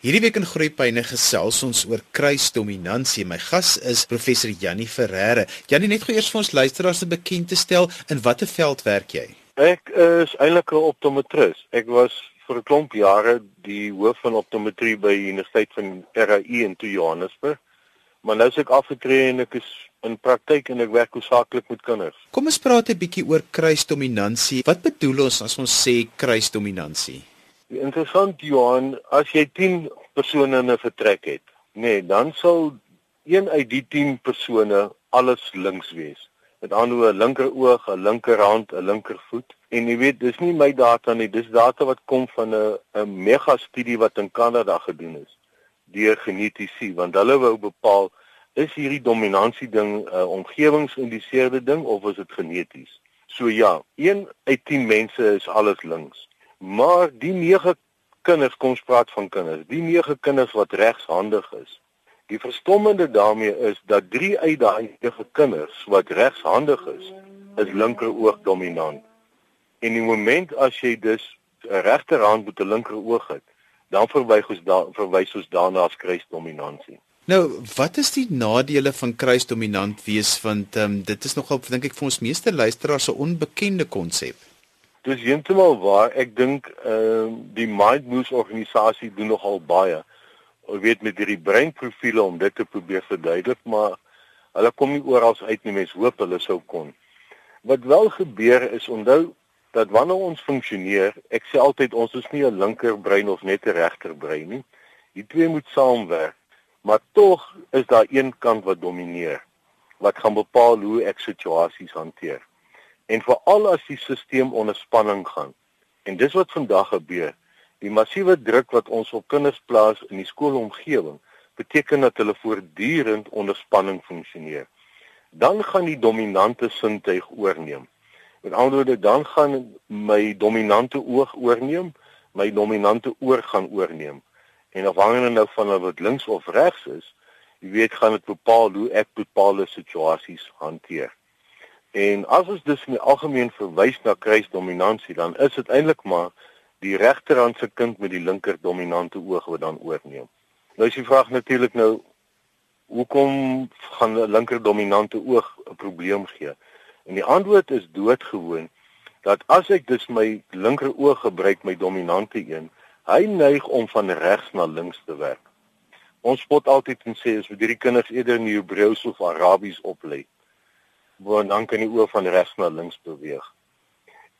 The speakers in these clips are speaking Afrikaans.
Hierdie week in Groepyne gesels ons oor kruisdominansie. My gas is professor Jannie Ferreira. Jannie, net gou eers vir ons luisteraars bekend te stel in watter veld werk jy? Ek is eintlik 'n optometris. Ek was vir 'n klomp jare die hoof van optometrie by die Universiteit van RAI in Johannesburg. Maar nou is ek afgetree en ek is in praktyk en ek werk hoofsaaklik met kinders. Kom ons praat 'n bietjie oor kruisdominansie. Wat bedoel ons as ons sê kruisdominansie? Interessant Johan, as jy 10 persone in 'n vertrek het, nê, nee, dan sal een uit die 10 persone alles links wees. Met ander woorde, 'n linker oog, 'n linkerhand, 'n linkervoet. En jy weet, dis nie my data nie, dis data wat kom van 'n 'n mega studie wat in Kanada gedoen is deur genetiese, want hulle wou bepaal is hierdie dominansie ding 'n uh, omgewingsgeïndiseerde ding of is dit geneties? So ja, 1 uit 10 mense is alles links. Maar die nege kinders kom ons praat van kinders. Die nege kinders wat regshandig is. Die verstommende daarmee is dat 3 uit daai nege kinders wat regshandig is, is linkeroog dominant. En die oomblik as jy dus 'n regterhand met 'n linkeroog het, dan verwys ons daar verwys ons daarna as kruisdominansie. Nou, wat is die nadele van kruisdominant wees want um, dit is nogal dink ek vir ons meeste luisteraars 'n onbekende konsep. Dis heeltemal waar. Ek dink ehm uh, die Mind Moves organisasie doen nogal baie. Ek weet met hierdie breinprofiele om dit te probeer verduidelik, maar hulle kom nie oral uit nie. Mense hoop hulle sou kon. Wat wel gebeur is onthou dat wanneer ons funksioneer, ek sê altyd ons is nie 'n linkerbrein of net 'n regterbrein nie. Die twee moet saamwerk. Maar tog is daar een kant wat domineer wat gaan bepaal hoe ek situasies hanteer en veral as die stelsel onder spanning gaan. En dis wat vandag gebeur. Die massiewe druk wat ons op kinders plaas in die skoolomgewing beteken dat hulle voortdurend onder spanning funksioneer. Dan gaan die dominante sintuig oorneem. Met ander woorde, dan gaan my dominante oog oorneem, my dominante oor gaan oorneem. En afhangende nou van of dit links of regs is, jy weet gaan dit bepaal hoe ek bepaalde situasies hanteer. En as ons dus in die algemeen verwys na kruisdominansie, dan is dit eintlik maar die regterhand se kind met die linker dominante oog wat dan oorneem. Nou is die vraag natuurlik nou hoekom gaan 'n linker dominante oog 'n probleem gee? En die antwoord is doodgewoon dat as ek dus my linker oog gebruik my dominante een, hy neig om van regs na links te werk. Ons spot altyd en sê as we hierdie kinders eerder in Hebreëus of Arabies oplei, waar dan kan die oor van regs na links beweeg.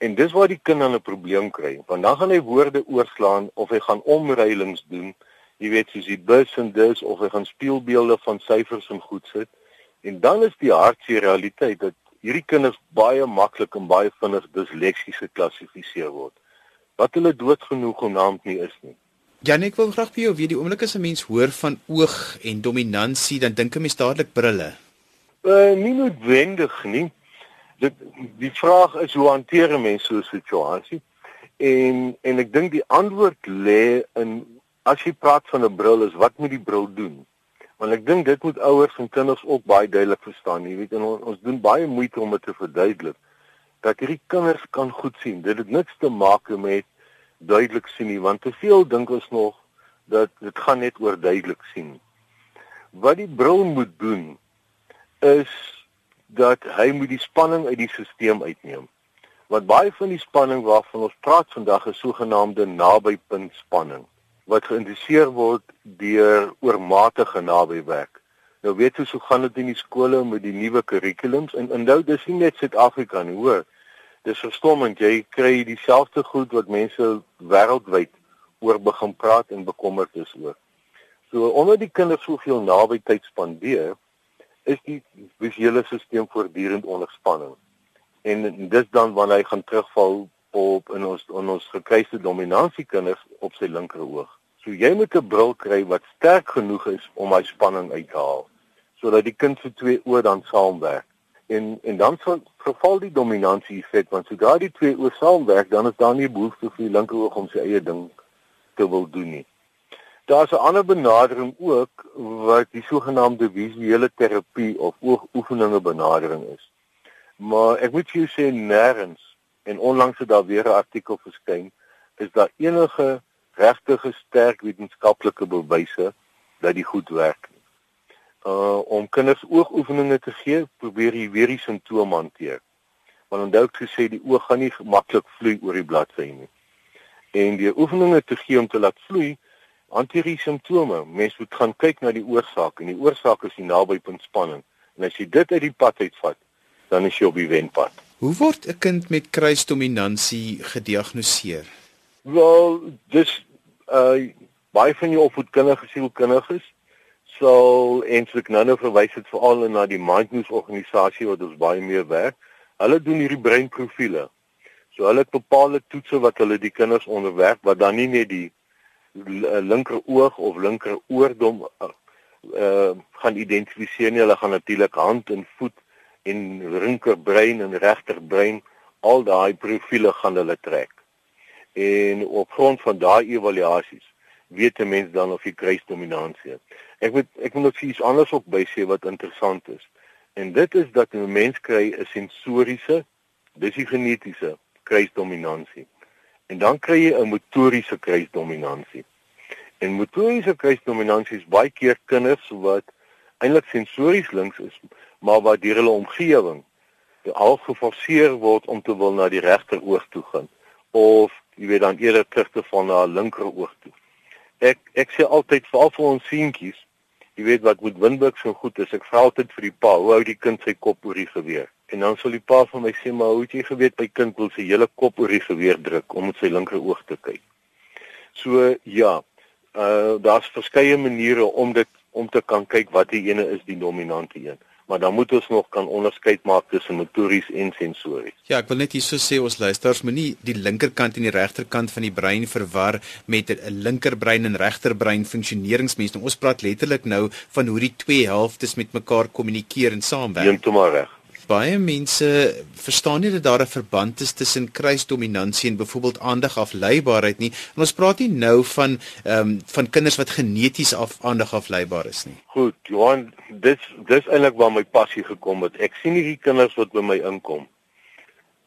En dis waar die kind dan 'n probleem kry, want dan gaan hy woorde oorslaan of hy gaan omruilings doen, jy weet soos die bus en dis of hy gaan speelbeelde van syfers en goed sit. En dan is die hartseer realiteit dat hierdie kinders baie maklik en baie vinnig disleksies geklassifiseer word. Wat hulle doodgenoeg genaamd nie is nie. Janik wil graag by jou weet die oomblik as 'n mens hoor van oog en dominansie, dan dink 'n mens dadelik brille. Uh nie noodwendig nie. Dit die vraag is hoe hanteer 'n mens so 'n situasie? En en ek dink die antwoord lê in as jy praat van 'n bril is wat moet die bril doen? Want ek dink dit moet ouers en kinders ook baie duidelik verstaan. Jy weet ons, ons doen baie moeite om dit te verduidelik dat hierdie kinders kan goed sien. Dit het niks te maak met duidelik sien nie, want te veel dink ons nog dat dit gaan net oor duidelik sien. Wat die bril moet doen is dat hy moet die spanning uit die stelsel uitneem. Wat baie van die spanning waarvan ons praat vandag is sogenaamde nabypunt spanning wat geïndiseer word deur oormatige nabywerk. Nou weet jy hoe gaan dit in die skole met die nuwe kurrikulums en onthou dis nie net Suid-Afrika nie, hoor. Dis verstommend jy kry dieselfde goed wat mense wêreldwyd oor begin praat en bekommerd is oor. So omdat die kinders soveel naby tyd spandeer, is die visuele stelsel voortdurend onder spanning. En dis dan wanneer hy gaan terugval op in ons in ons gekruiste dominansie kinders op sy linker oog. So jy moet 'n bril kry wat sterk genoeg is om hy spanning uit te haal sodat die kind se twee oë dan saamwerk. En en dan sal verval die dominansie effek want sodra die twee oë saamwerk dan is daar nie behoefte vir die linker oog om sy eie ding te wil doen nie. Daar's 'n ander benadering ook wat die sogenaamde visuele terapie of oogoefeninge benadering is. Maar ek moet jou sê nêrens en onlangs het daar weer 'n artikel verskyn is daar enige regtig sterk wetenskaplike bewyse dat die goed werk. Uh om kinders oogoefeninge te gee, probeer jy weer die simptome hanteer. Want onthou ek gesê die oog gaan nie maklik vloei oor die bladsy nie. En die oefeninge te gee om te laat vloei, hanteer die simptome. Mens moet gaan kyk na die oorsaak en die oorsaak is die nabypunt spanning. En as jy dit uit die pad uitvat, dan is jy op die wenpad. Hoe word 'n kind met kruisdominansie gediagnoseer? Wel, dis uh baie van jou opvoedkundige sielkundiges sal eintlik nou nou verwys dit veral na die Mindnews organisasie wat ons baie meer werk. Hulle doen hierdie breinprofiele. So hulle het bepaalde toetse wat hulle die kinders onderwerp wat dan nie net die linker oog of linker oordom uh, gaan identifiseer nie. Hulle gaan natuurlik hand en voet en linkerbrein en regterbrein al daai profiele gaan hulle trek. En op grond van daai evaluasies weet 'n mens dan of jy kruisdominansie het. Ek moet ek moet iets anders op by sê wat interessant is. En dit is dat 'n mens kry 'n sensoriese, dis die genetiese kruisdominansie. En dan kry jy 'n motoriese kruisdominansie. En motoriese kruisdominansie is baie keer kinders wat eintlik sensories links is, maar wat deur hulle omgewing al geforseer word om te wil na die regter oog toe gaan of jy weet dan eerder terug te val na 'n linker oog toe. Ek ek sê altyd veral vir ons seentjies, jy weet wat met Winburg so goed is, ek vra altyd vir die pa, hoe hou die kind sy kop oor die geweer? En dan sal die pa vir my sê, maar hoe het jy geweet my kind wil sy hele kop oor die geweer druk om met sy linker oog te kyk? So ja, uh daar's verskeie maniere om dit om te kan kyk wat die ene is die dominante een maar dan moet ons nog kan onderskeid maak tussen motories en sensories. Ja, ek wil net hierso sê ons luisters moenie die linkerkant en die regterkant van die brein verwar met 'n linkerbrein en regterbrein funksioneringsmens. Ons praat letterlik nou van hoe die twee helftes met mekaar kommunikeer en saamwerk. Heeltemal reg baie mense verstaan nie dat daar 'n verband is tussen kruisdominansie en byvoorbeeld aandagafleibaarheid nie. En ons praat nie nou van ehm um, van kinders wat geneties af aandagafleibaar is nie. Goed, Johan, dis dis eintlik waar my passie gekom het. Ek sien hierdie kinders wat by my inkom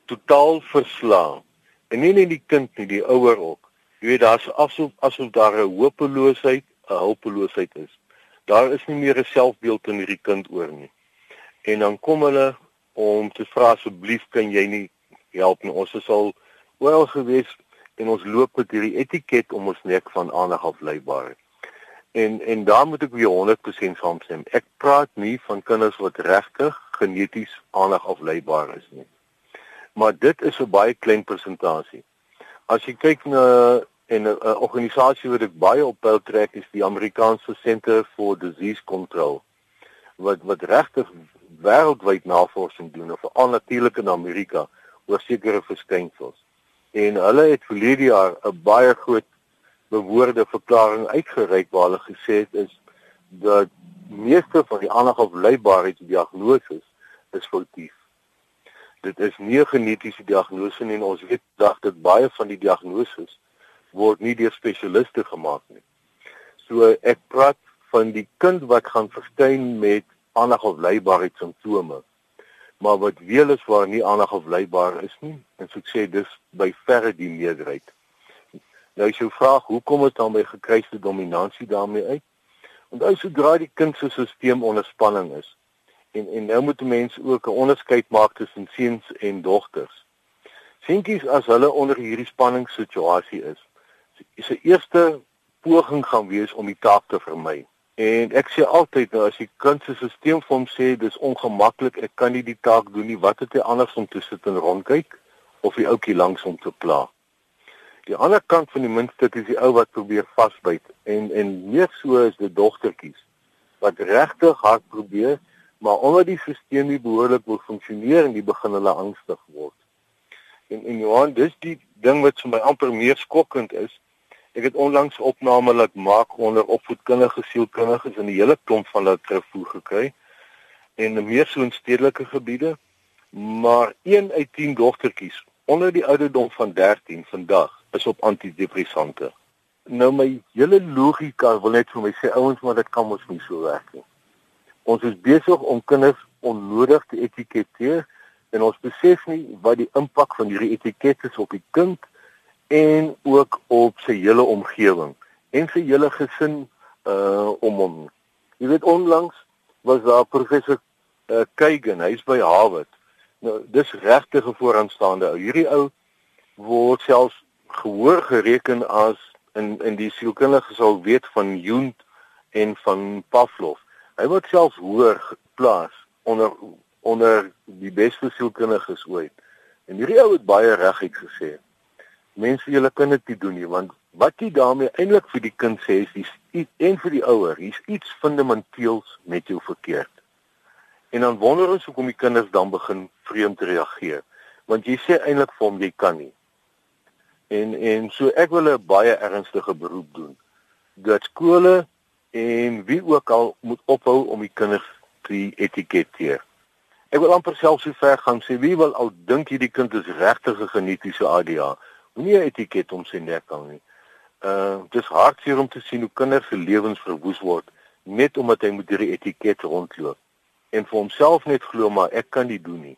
totaal verslaan. En nie net die kind nie, die ouer ook. Jy weet daar's asof asof daar 'n hopeloosheid, 'n hulpeloosheid is. Daar is nie meer 'n selfbeeld in hierdie kind oor nie. En dan kom hulle om te vra asseblief kan jy nie help nie. Ons is al wel gewees en ons loop met hierdie etiket om ons nek van aandag afleibaar. En en daar moet ek weer 100% saamstem. Ek praat nie van kinders wat regtig geneties aandag afleibaar is nie. Maar dit is 'n baie klein persentasie. As jy kyk na 'n organisasie wat ek baie op pyl trek is die Amerikaanse Center for Disease Control wat wat regtig wêreldwyd navorsing doen of veral natuurlik in Amerika oor sekere verskynsels. En hulle het verlede jaar 'n baie groot bewoorde verklaring uitgereik waar hulle gesê het is dat meeste van die aandag op leibaarheidsdiagnose is foutief. Dit is nie genetiese diagnose nie en ons weet dat dit baie van die diagnoses word nie deur spesialiste gemaak nie. So ek praat van die kind wat gaan verskyn met aandag of leibaarheid simptome. Maar wat weel is waar nie aandag of leibaar is nie, en so ek sê dis by verre die meerderheid. Nou as jy vra hoekom dit dan by gekruiste dominansie daarmee uit? Onthou sodra die kind se stelsel onder spanning is en en nou moet mense ook 'n onderskeid maak tussen seuns en dogters. Seentjies as hulle onder hierdie spanningssituasie is, is se eerste poging gaan wees om die taak te vermy. En ek sê altyd nou as die kind se stelsel vir hom sê dis ongemaklik, ek kan nie die taak doen nie, wat het hy anders om te sit en rondkyk of die ouetjie langs hom te pla. Die ander kant van die muntstuk is die ou wat probeer vasbyt en en meer so is dit dogtertjies wat regtig hard probeer, maar omdat die stelsel nie behoorlik wil funksioneer en die begin hulle angstig word. En en Johan, dis die ding wat vir my amper meer skokkend is Ek het onlangs opname laat maak onder opvoedkundige sielkundiges in die hele klomp van hulle terugvoer gekry en meer so in stedelike gebiede. Maar 1 uit 10 dogtertjies onder die ouderdom van 13 vandag is op antidepressante. Nou my hele logika wil net vir my sê ouens maar dit kan mos nie so werk nie. Ons is besig om kinders onnodig te etiketeer en ons besef nie wat die impak van hierdie etikette is op die kind en ook op sy hele omgewing en sy hele gesin uh om hom. Jy weet onlangs was daar professor uh, Kagan, hy's by Harvard. Nou dis regtig 'n vooraanstaande ou. Hierdie ou word selfs gehoor gereken as in in die sielkundige sal weet van Jung en van Pavlov. Hy word selfs hoër geplaas onder onder die beste sielkundiges ooit. En hierdie ou het baie reguit gesê: "Mense, julle kan dit nie doen nie, want wat jy daarmee eintlik vir die kind sê is iets en vir die ouer, hier's iets fundamenteels met jou verkeerd." En dan wonder ons hoekom die kinders dan begin vreemd reageer, want jy sê eintlik vir hom jy kan nie. En en so ek wil 'n baie ernstige beroep doen dat skole en wie ook al moet ophou om die kinders te etiketeer. Ek wil amper self so ver gaan sê wie wil al dink hierdie kind is regtig 'n genetiese ADHD. Moenie 'n etiket om sy nek hang nie. Uh dis hartseer om te sien hoe kinders se lewens verwoes word net omdat hy met hierdie etiket rondloop en vir homself net glo maar ek kan dit doen nie.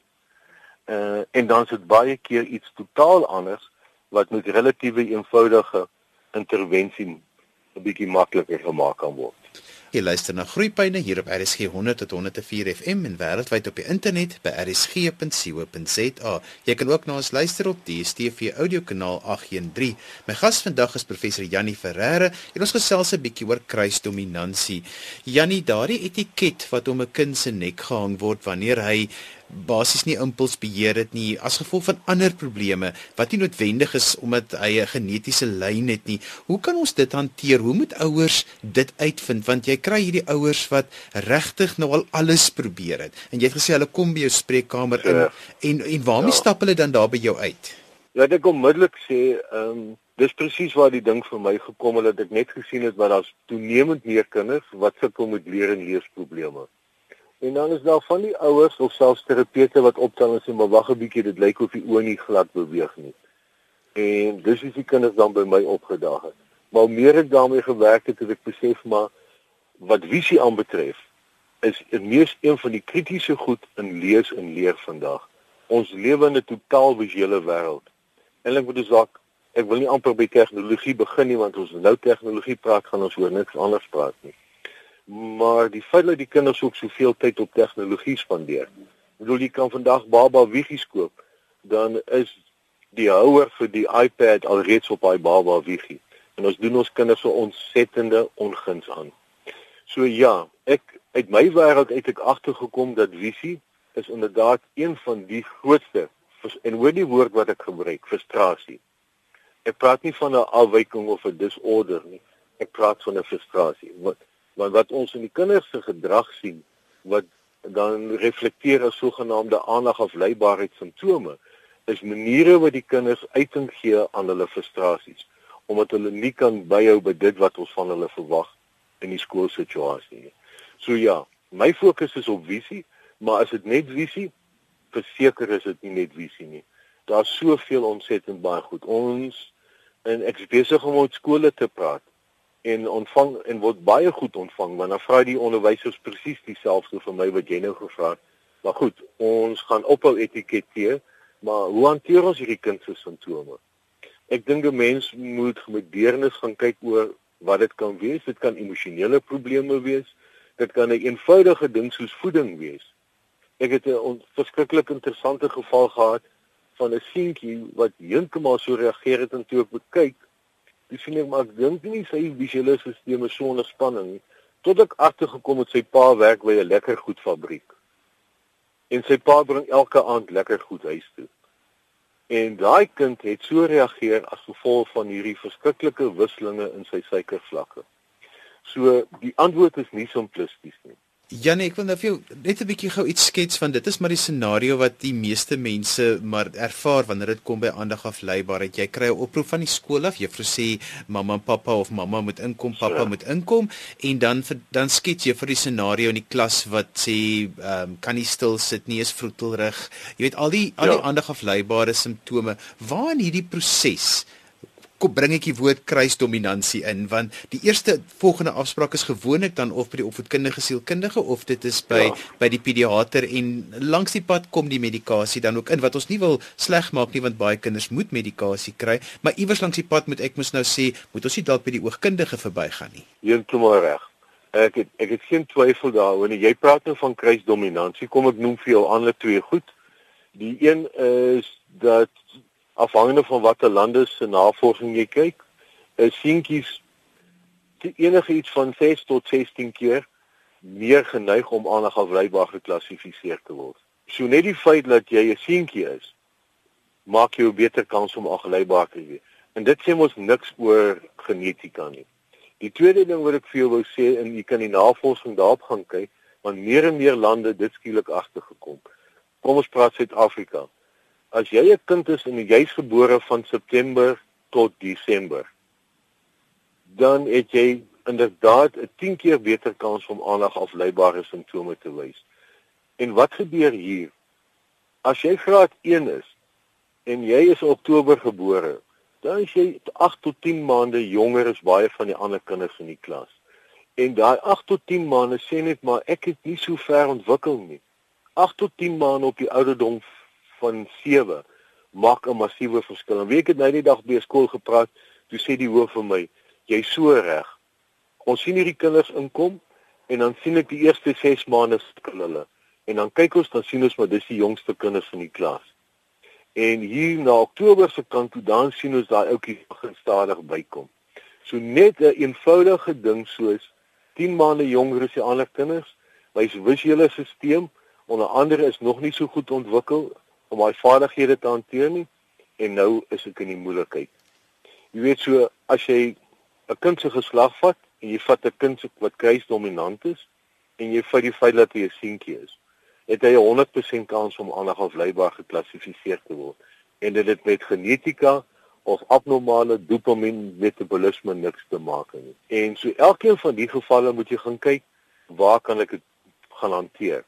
Uh en dan is dit baie keer iets totaal anders wat met relatiewe eenvoudige intervensie 'n bietjie makliker gemaak kan word. Jy luister na Groepyne hier op RSG 100 tot 104 FM en wêreldwyd op die internet by rsg.co.za. Jy kan ook na ons luister op die DStv audiokanaal 813. My gas vandag is professor Jannie Ferreira en ons gesels 'n bietjie oor kruisdominansie. Jannie, daardie etiket wat om 'n kind se nek gehang word wanneer hy basies nie impulsbeheer het nie as gevolg van ander probleme wat nie noodwendig is omdat hy 'n genetiese lyn het nie. Hoe kan ons dit hanteer? Hoe moet ouers dit uitvind want jy kry hierdie ouers wat regtig nou al alles probeer het. En jy het gesê hulle kom by jou spreekkamer in ja. en en waarmee ja. stap hulle dan daar by jou uit? Ja, ek onmiddellik sê, ehm um, dis presies waar die ding vir my gekom het dat ek net gesien het wat daar's toenemend meer kinders wat sukkel met leer en leesprobleme. En dan is daar van die ouers of selfs terapeute wat optel en sê maar wag 'n bietjie dit lyk of die oë nie glad beweeg nie. En dis is die kinders dan by my opgedaag het. Maar meer ek daarmee gewerk het, het ek besef maar wat visie aanbetref is die mees een van die kritiese goed in lees en leer vandag. Ons lewe in 'n totaal visuele wêreld. Ek moet dus dalk ek wil nie amper by tegnologie begin nie want ons nou tegnologie praat gaan ons oor niks anders praat nie maar die feit dat die kinders ook soveel tyd op tegnologie spandeer. Ek bedoel jy kan vandag baba wiegies koop, dan is die houer vir die iPad alreeds op daai baba wiegie. En ons doen ons kinders so ontsettende onguns aan. So ja, ek uit my wêreld uit ek agtergekom dat visie is inderdaad een van die grootste en hoor die woord wat ek gebruik, frustrasie. Ek praat nie van 'n afwyking of 'n disorder nie. Ek praat van 'n frustrasie. Wat want wat ons in die kinders se gedrag sien wat dan reflekteer as sogenaamde aandagafleibaarheid simptome is maniere wat die kinders uiting gee aan hulle frustrasies omdat hulle nie kan byhou by dit wat ons van hulle verwag in die skoolsituasie nie. So ja, my fokus is op visie, maar as dit net visie, verseker is dit nie net visie nie. Daar's soveel ontsettend baie goed. Ons en ek is besig om met skole te praat en ontvang en word baie goed ontvang want dan vra die onderwysers presies dieselfde vir my wat jy nou gevra het. Maar goed, ons gaan ophou etiketeer, maar hoe hanteer ons hierdie kind se simptome? Ek dink 'n mens moet met deernis gaan kyk oor wat dit kan wees. Dit kan emosionele probleme wees. Dit kan 'n eenvoudige ding soos voeding wees. Ek het 'n verskriklik interessante geval gehad van 'n seentjie wat heeltemal so reageer het en toe ek bekyk Dis sien ek maar ek dink nie sy visuele stelsel is so onder spanning nie. Tot ek agtergekom het sy pa werk by 'n lekker goed fabriek. En sy pa bring elke aand lekker goed huis toe. En daai kind het so reageer as gevolg van hierdie verskriklike wisselinge in sy suikervlakke. So die antwoord is nie simplisties nie. Janie, ek wil nou vir jou net 'n bietjie gou iets skets van dit is maar die scenario wat die meeste mense maar ervaar wanneer dit kom by aandagafleibaarheid. Jy kry 'n oproep van die skool af, juffrou sê mamma en pappa of mamma moet inkom, pappa ja. moet inkom en dan dan skets jy vir die scenario in die klas wat sê ehm um, kan nie stil sit nie, is vroetelrig. Jy weet al die al die ja. aandagafleibare simptome. Waar in hierdie proses kom bring ek die woord kruisdominansie in want die eerste volgende afspraak is gewoonlik dan of by die opvoedkundige sielkundige of dit is by ja. by die pediater en langs die pad kom die medikasie dan ook in wat ons nie wil sleg maak nie want baie kinders moet medikasie kry maar iewers langs die pad moet ek mos nou sê moet ons nie dalk by die oogkundige verbygaan nie. Heeltemal reg. Ek het ek het geen twyfel daaroor nie. Jy praat nou van kruisdominansie kom ek noem vir jou ander twee goed. Die een is dat afhangende van watter lande se navorsing jy kyk, is seentjies enige iets van 6 tot 16 keer meer geneig om aangewrybaar geklassifiseer te word. So net die feit dat jy 'n seentjie is, maak jou beter kans om aangelybaar te wees. En dit sê mos niks oor genetika nie. Die tweede ding wat ek vir jou wou sê en jy kan die navorsing daarop gaan kyk, want meer en meer lande dit skielik agtergekom. Kom ons praat Suid-Afrika as jy 'n kind is en jy's gebore van September tot Desember, dan het jy inderdaad 'n 10 keer beter kans om aandag afleibare simptome te wys. En wat gebeur hier? As jy graad 1 is en jy is in Oktober gebore, dan is jy 8 tot 10 maande jonger as baie van die ander kinders in die klas. En daai 8 tot 10 maande sê net maar ek het nie so ver ontwikkel nie. 8 tot 10 maande op die ouderdom van 7 maak 'n massiewe verskil. En weet ek nou die dag by skool gepraat, toe sê die hoof vir my, jy's so reg. Ons sien hierdie kinders inkom en dan sien ek die eerste 6 maande skil hulle. En dan kyk ons dan sien ons maar dis die jongste kinders van die klas. En hier na Oktober se kant toe dan sien ons daai ouetjie begin stadig bykom. So net 'n een eenvoudige ding soos 10 maande jonger as die ander kinders, wys visuele stelsel onder andere is nog nie so goed ontwikkel om my vaardighede te hanteer nie en nou is ek in die moeilikheid. Jy weet so as jy 'n kind se geslag vat en jy vat 'n kind wat kruisdominant is en jy vat die feit dat hy 'n seentjie is, het hy 'n 100% kans om aandag afleibaar geklassifiseer te word en dit het met genetika of abnormale dopamien metabolisme niks te maak nie. En so elkeen van die gevalle moet jy gaan kyk waar kan ek dit gaan hanteer.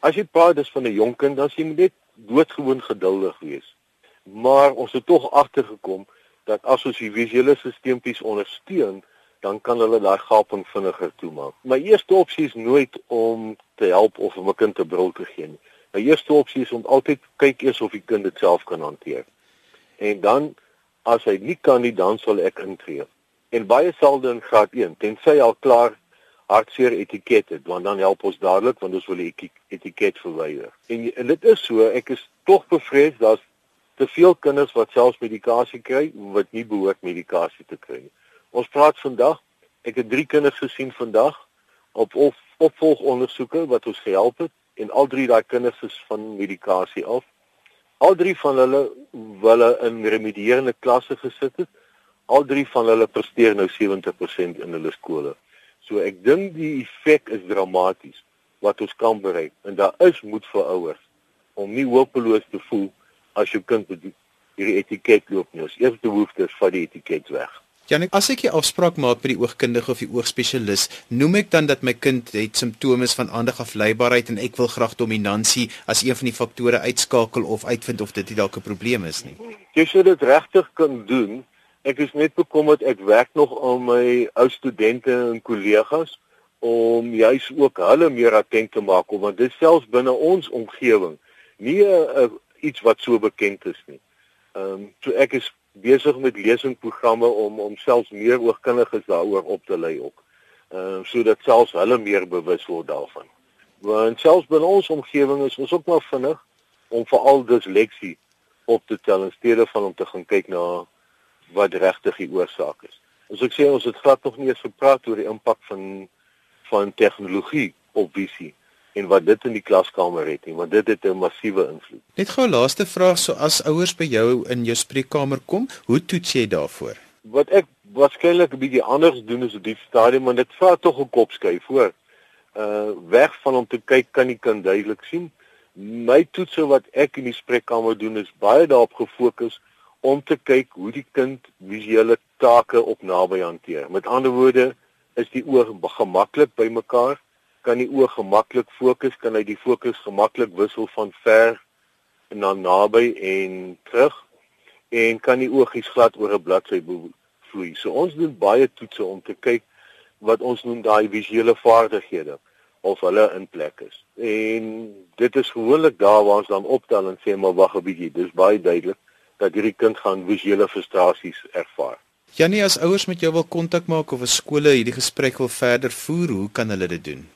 As jy praat dis van 'n jonk kind, dan sien jy net doodgewoon geduldig wees. Maar ons het tog agtergekom dat as ons die visuele stelsels ondersteun, dan kan hulle daai gaping vinniger toemaak. My eerste opsie is nooit om te help of om 'n kind te brul te gee nie. My eerste opsie is om altyd kyk eers of die kind dit self kan hanteer. En dan as hy nie kan nie, dan sal ek intree. En baie selde in graad 1, tensy al klaar hartseer etikette want dan help ons dadelik want ons wil die etiket verwyder. En, en dit is so, ek is tog bevrees daar's te veel kinders wat selfs medikasie kry wat nie behoort medikasie te kry nie. Ons praat vandag, ek het 3 kinders gesien vandag op op opvolgondersoeke wat ons gehelp het en al drie daai kinders is van medikasie af. Al drie van hulle wille in remedierende klasse gesit het. Al drie van hulle presteer nou 70% in hulle skole. So ek dink die effek is dramaties wat ons kan bereik en daar is moed vir ouers om nie hopeloos te voel as jou kind met hierdie etiket loop nie. Ons eerste behoefte is vat die etiket weg. Janik, as ek 'n afspraak maak by die oogkundige of die oogspesialis, noem ek dan dat my kind het simptome van aandagafleibaarheid en ek wil graag dominansie as een van die faktore uitskakel of uitvind of dit dalk 'n probleem is nie. Jy sou dit regtig kan doen Ek is net bekommerd ek werk nog aan my ou studente en kollegas om juis ook hulle meer attent te maak want dit selfs binne ons omgewing nie uh, iets wat so bekend is nie. Ehm um, so ek is besig met lesingprogramme om om selfs meer oogkundiges daaroor op te lei ook. Ehm uh, sodat selfs hulle meer bewus word daarvan. Want selfs binne ons omgewing is ons ook maar vinnig om veral disleksie op te tel in steede van om te gaan kyk na wat regtig die oorsaak is. As ek sê ons het glad nog nie eens gepraat oor die impak van van tegnologie op visie en wat dit in die klaskamer het nie, want dit het 'n massiewe invloed. Net gou 'n laaste vraag, so as ouers by jou in jou spreekkamer kom, hoe toets jy daarvoor? Wat ek waarskynlik 'n bietjie anders doen is op die stadium, want dit vra tog 'n kopskyf voor. Uh weg van om te kyk kan nie kan duidelik sien. My toetse wat ek in die spreekkamer doen is baie daarop gefokus om te kyk hoe die kind visuele take op naby hanteer. Met ander woorde, is die oog gemaklik by mekaar? Kan die oog gemaklik fokus? Kan hy die fokus gemaklik wissel van ver na naby en terug? en kan die oogies glad oor 'n bladsy vloei. So ons doen baie toetse om te kyk wat ons noem daai visuele vaardighede of hulle in plek is. En dit is gewoonlik daar waar ons dan optel en sê maar wag 'n bietjie, dis baie duidelik dat hierdie kind gaan visuele frustrasies ervaar. Janie, as ouers met jou wil kontak maak of 'n skole hierdie gesprek wil verder voer, hoe kan hulle dit doen?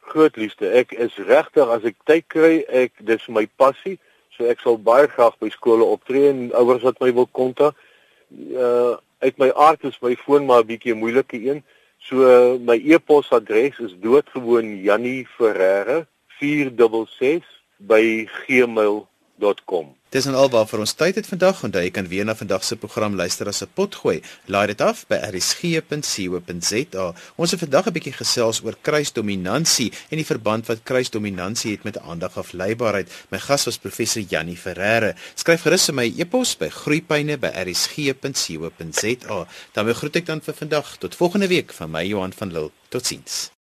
Groot liefde, ek is regtig as ek tyd kry, ek dis my passie, so ek sal baie graag by skole optree en ouers wat my wil kontak. Uh uit my aard is my foon maar 'n bietjie 'n moeilike een. So my e-posadres is doodgewoon Jannie Ferreira 466 by gmail.com. Dis en alwaar vir ons tyd het vandag en jy kan weer na vandag se program luister as 'n pot gooi. Laai dit af by rsg.co.za. Ons het vandag 'n bietjie gesels oor kruisdominansie en die verband wat kruisdominansie het met aandag afleibaarheid. My gas was professor Jannie Ferreira. Skryf gerus my e-pos by groeipyne@rsg.co.za. Dan groet ek dan vir vandag tot volgende week van my Johan van Lille. Totsiens.